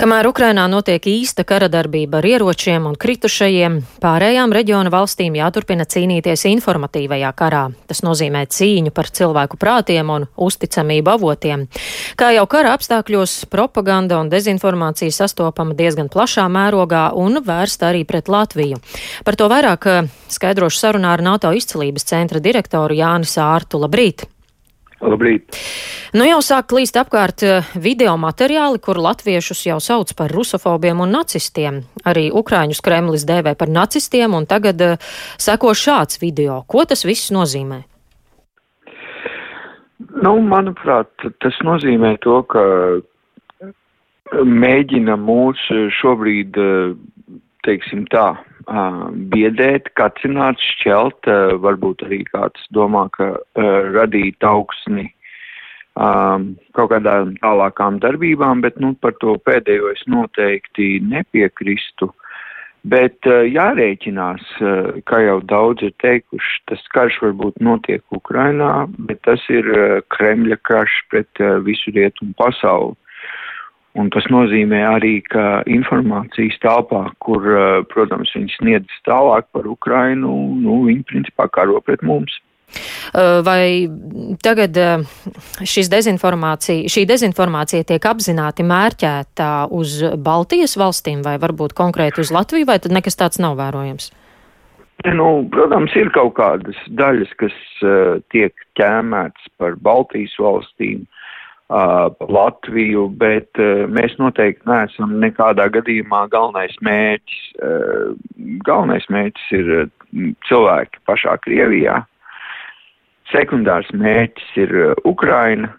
Kamēr Ukrainā notiek īsta kara darbība ar ieročiem un kritušajiem, pārējām reģiona valstīm jāturpina cīnīties informatīvajā karā. Tas nozīmē cīņu par cilvēku prātiem un uzticamību avotiem. Kā jau kara apstākļos, propaganda un dezinformācija sastopama diezgan plašā mērogā un vērsta arī pret Latviju. Par to vairāk eh, skaidrošu sarunā ar NATO izcelības centra direktoru Jāni Sārtu. Labrīt! Labrīt! Nu jau sāk klīst apkārt eh, video materiāli, kur latviešus jau sauc par rusofobiem un nacistiem. Arī Ukrāņus Kremlis dēvē par nacistiem, un tagad uh, seko šāds video. Ko tas viss nozīmē? Nu, manuprāt, tas nozīmē to, ka mēģina mūs šobrīd, eh, teiksim tā, biedēt, kacināt, šķelt, varbūt arī kāds domā, ka radīt augsni kaut kādām tālākām darbībām, bet nu, par to pēdējo es noteikti nepiekristu. Bet jārēķinās, kā jau daudz ir teikuši, tas karš varbūt notiek Ukrainā, bet tas ir Kremļa karš pret visu rietumu pasauli. Un tas nozīmē arī, ka informācijas telpā, kur, eh, protams, viņi sniedz tālāk par Ukrainu, nu, viņi principā karo pret mums. Eh, vai tagad eh, dezinformācija, šī dezinformācija tiek apzināti mērķēta uz Baltijas valstīm vai varbūt konkrēti uz Latviju, vai tad nekas tāds nav vērojams? Nu, protams, ir kaut kādas daļas, kas uh, tiek ķēmētas par Baltijas valstīm, uh, uh, Latviju, bet mēs noteikti neesam nekādā gadījumā galvenais mērķis. Galvenais mērķis ir cilvēki pašā Krievijā. Sekundārs mērķis ir Ukraina.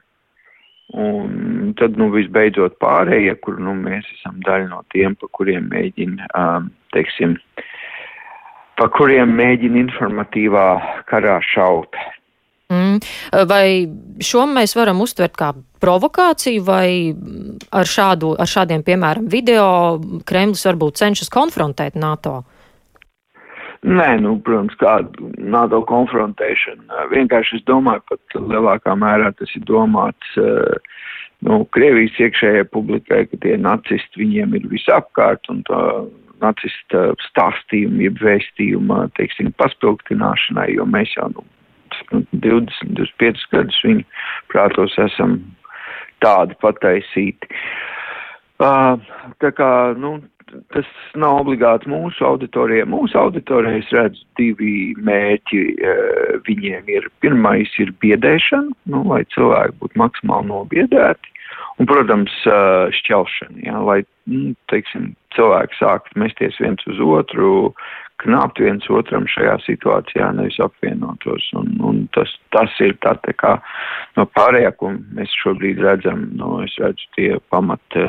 Un tad, nu, visbeidzot pārējie, kur, nu, mēs esam daļa no tiem, pa kuriem mēģina, teiksim, pa kuriem mēģina informatīvā karā šaut. Mm. Vai šo mēs varam uztvert kā provokāciju, vai ar, šādu, ar šādiem, piemēram, video Kremlis varbūt cenšas konfrontēt NATO? Nē, nu, protams, kāda NATO konfrontēšana. Vienkārši es domāju, pat lielākā mērā tas ir domāts nu, Krievijas iekšējai publikai, ka tie nacisti viņiem ir visapkārt un tā nacista stāstījuma, jeb vēstījuma, teiksim, paspilgtināšanai, jo mēs jau, nu, 20, 25 gadus viņu prātos esam tādi pataisīti. Uh, tā kā, nu, tas nav obligāti mūsu auditorijai. Mūsu auditorijai es redzu divi mērķi. Uh, viņiem ir pirmais ir biedēšana, nu, lai cilvēki būtu maksimāli nobiedēti. Un, protams, uh, šķelšana, jā, lai, nu, teiksim, cilvēki sāktu mesties viens uz otru, knāpt viens otram šajā situācijā, nevis apvienotos. Un, un tas, tas ir tā, tā kā no pārējā, ko mēs šobrīd redzam, no es redzu tie pamat,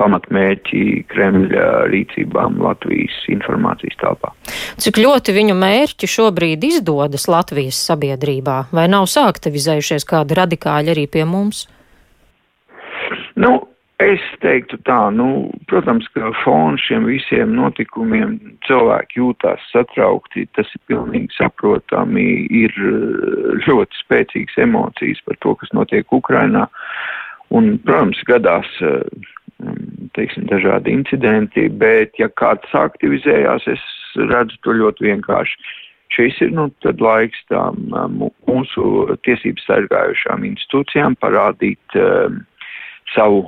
pamatmērķi Kremļa rīcībām Latvijas informācijas telpā. Cik ļoti viņu mērķi šobrīd izdodas Latvijas sabiedrībā, vai nav sāktivizējušies kādi radikāļi arī pie mums? Nu, Es teiktu tā, nu, protams, ka fonu šiem visiem notikumiem cilvēki jūtās satraukti, tas ir pilnīgi saprotami, ir eh, ļoti spēcīgas emocijas par to, kas notiek Ukrainā, un, protams, gadās, eh, teiksim, dažādi incidenti, bet ja kāds aktivizējās, es redzu to ļoti vienkārši. Šis ir, nu, laiks tām eh, mūsu tiesības sargājušām institūcijām parādīt um, savu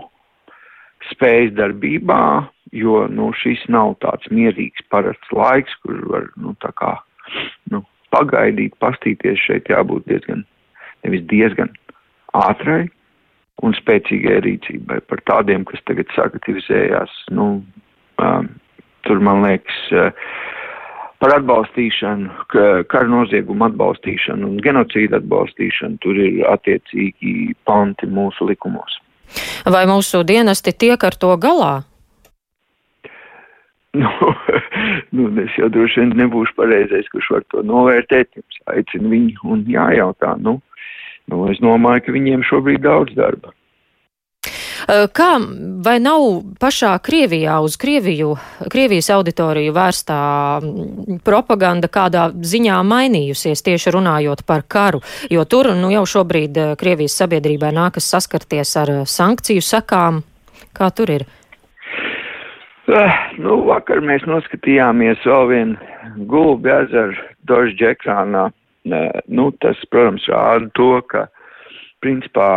spējas darbībā, jo nu, šis nav tāds mierīgs parasts laiks, kur var nu, kā, nu, pagaidīt, pastīties. Šeit jābūt diezgan, nevis diezgan ātrai un spēcīgai rīcībai. Par tādiem, kas tagad sagatavizējās, nu, um, tur man liekas. Uh, par atbalstīšanu, kara noziegumu atbalstīšanu un genocīdu atbalstīšanu, tur ir attiecīgi panti mūsu likumos. Vai mūsu dienesti tiek ar to galā? Nu, nu, es jau droši vien nebūšu pareizais, kurš var to novērtēt. Jums aicinu viņu un jājautā. Nu, nu, es domāju, ka viņiem šobrīd daudz darba. Kā vai nav pašā Krievijā uz Krieviju, Krievijas auditoriju vērstā propaganda kādā ziņā mainījusies tieši runājot par karu, jo tur nu, jau šobrīd Krievijas sabiedrībai nākas saskarties ar sankciju sakām. Kā tur ir? Uh, nu, vakar mēs noskatījāmies vēl vienu gulbi ezeru dožģa ekrānā. Uh, nu, tas, protams, rāda to, ka principā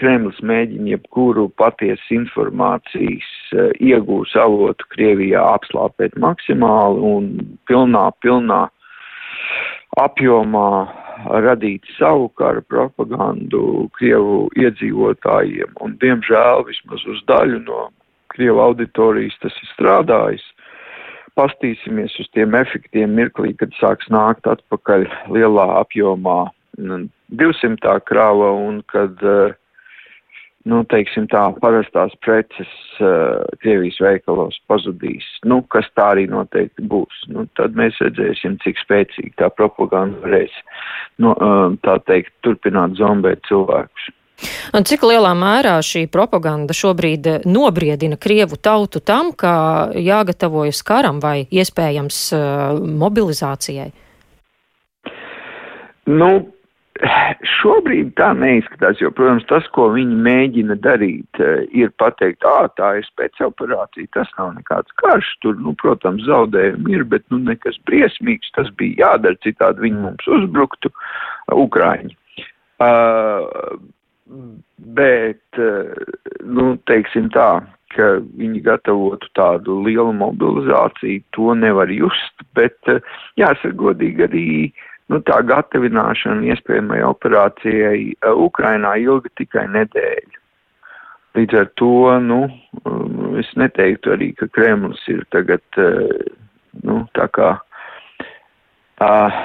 Kremlis mēģina jebkuru patiesu informācijas uh, iegūs avotu Krievijā apslāpēt maksimāli un pilnā, pilnā apjomā radīt savu kara propagandu Krievu iedzīvotājiem. Un, diemžēl, vismaz uz daļu no Krievu auditorijas tas ir strādājis. Pastīsimies uz tiem efektiem mirklī, kad sāks nākt atpakaļ lielā apjomā 200. krāva un kad uh, nu, teiksim tā, parastās preces uh, Krievijas veikalos pazudīs, nu, kas tā arī noteikti būs. Nu, tad mēs redzēsim, cik spēcīgi tā propaganda varēs, nu, uh, tā teikt, turpināt zombēt cilvēkus. Un cik lielā mērā šī propaganda šobrīd nobriedina Krievu tautu tam, ka jāgatavojas karam vai iespējams uh, mobilizācijai? Nu, Šobrīd tā neizskatās, jo, protams, tas, ko viņi mēģina darīt, eh, ir pateikt, ā, tā ir spēcoperācija, tas nav nekāds karš, tur, nu, protams, zaudējumi ir, bet, nu, nekas briesmīgs, tas bija jādara, citādi viņi mums uzbruktu, Ukraiņi. Uh, bet, nu, teiksim tā, ka viņi gatavotu tādu lielu mobilizāciju, to nevar just, bet, jāsaka godīgi arī, nu, tā gatavināšana iespējamai operācijai uh, Ukrainā ilga tikai nedēļu. Līdz ar to, nu, um, es neteiktu arī, ka Kremlis ir tagad, uh, nu, tā kā uh,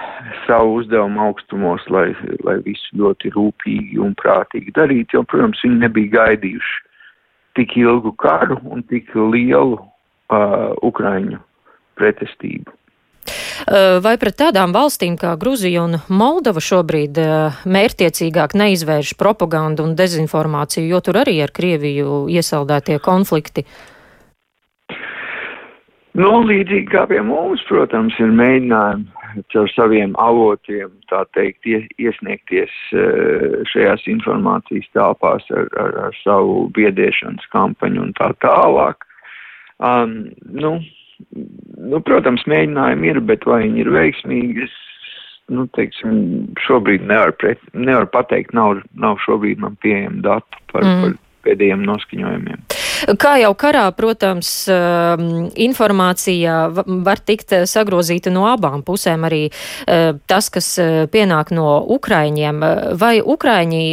savu uzdevumu augstumos, lai, lai visu ļoti rūpīgi un prātīgi darītu, jo, protams, viņi nebija gaidījuši tik ilgu karu un tik lielu uh, Ukraiņu pretestību. Eh, vai pret tādām valstīm kā Gruzija un Moldova šobrīd eh, mērtiecīgāk neizvērš propagandu un dezinformāciju, jo tur arī ar Krieviju iesaldētie konflikti? Nu, līdzīgi kā pie mums, protams, ir mēģinājumi caur saviem avotiem, tā teikt, iesniegties eh, šajās informācijas telpās ar, ar, ar savu biedēšanas kampaņu un tā tālāk. Um, nu, nu, protams, mēģinājumi ir, bet vai viņi ir veiksmīgi, es, nu, teiksim, šobrīd nevar, pret, nevar pateikt, nav, nav šobrīd man pieejama data par, mm. par pēdējiem noskaņojumiem. Kā jau karā, protams, um, informācija var tikt sagrozīta no abām pusēm, arī uh, tas, kas uh, pienāk no Ukraiņiem. Vai Ukraiņi,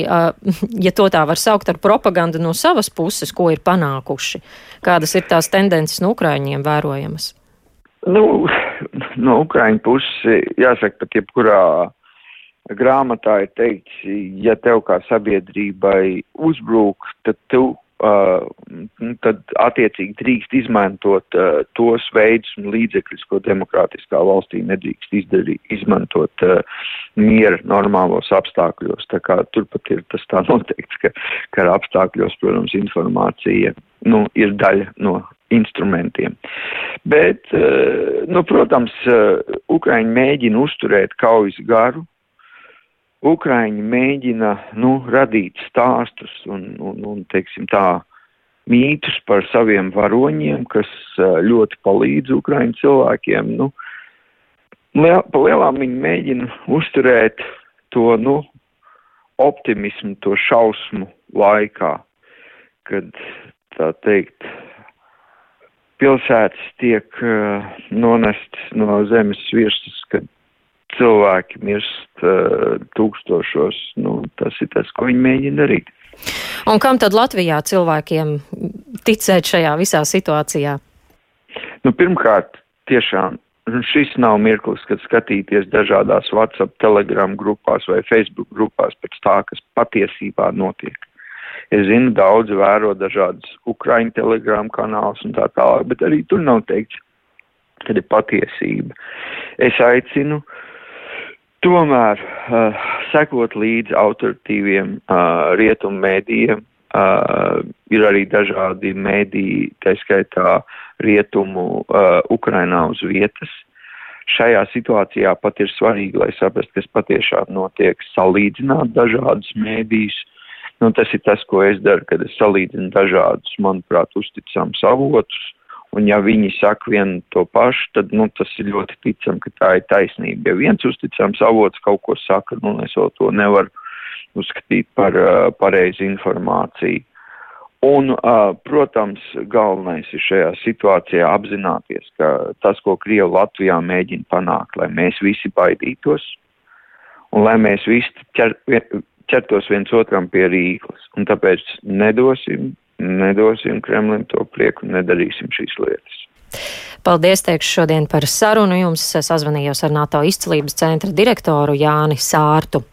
ja to tā var saukt ar propagandu no savas puses, ko ir panākuši? Kādas ir tās tendences no Ukraiņiem vērojamas? Nu, no Ukraiņu puses, jāsaka, pat jebkurā grāmatā ir teikts, ja tev kā sabiedrībai uzbrūk, tad tu tad attiecīgi drīkst izmantot uh, tos veidus un līdzekļus, ko demokrātiskā valstī nedrīkst izdarīt, izmantot uh, miera normālos apstākļos. Tā kā turpat ir tas tā noteikts, ka kara apstākļos, protams, informācija nu, ir daļa no instrumentiem. Bet, uh, nu, protams, uh, Ukraiņi mēģina uzturēt kaujas garu, Ukraiņi mēģina nu, radīt stāstus un, un, un teiksim tā, mītus par saviem varoņiem, kas ļoti palīdz Ukraiņu cilvēkiem. Nu, liel, pa lielām viņi mēģina uzturēt to nu, optimismu, to šausmu laikā, kad tā teikt, pilsētas tiek uh, nonestas no zemes virsmas, kad cilvēki mirst uh, tūkstošos. Nu, tas ir tas, ko viņi mēģina darīt. Un kam tad Latvijā cilvēkiem ticēt šajā visā situācijā? Nu, pirmkārt, tiešām šis nav mirklis, kad skatīties dažādās WhatsApp, Telegram grupās vai Facebook grupās pēc tā, kas patiesībā notiek. Es zinu, daudzi vēro dažādas Ukraiņu telegramu kanālus un tā tālāk, bet arī tur nav teikts, kad ir patiesība. Es aicinu uh, tomēr uh, sekot līdzi autoritīviem uh, rietumu mēdījiem, uh, ir arī dažādi mēdīji, tā skaitā rietumu uh, Ukrainā uz vietas. Šajā situācijā pat ir svarīgi, lai saprastu, kas patiešām notiek, salīdzināt dažādus mēdījus. Nu, tas ir tas, ko es daru, kad es salīdzinu dažādus, manuprāt, uzticams avotus Un ja viņi saka vienu to pašu, tad nu, tas ir ļoti ticam, ka tā ir taisnība. Ja viens uzticams avots kaut ko saka, nu es vēl to nevaru uzskatīt par uh, pareizu informāciju. Un, uh, protams, galvenais ir šajā situācijā apzināties, ka tas, ko Krievi Latvijā mēģina panākt, lai mēs visi baidītos un lai mēs visi ķer, ķertos viens otram pie rīklas. Un tāpēc nedosim, nedosim Kremlim to prieku un nedarīsim šīs lietas. Paldies, teikšu šodien par sarunu. Jums sazvanījos ar NATO izcelības centra direktoru Jāni Sārtu.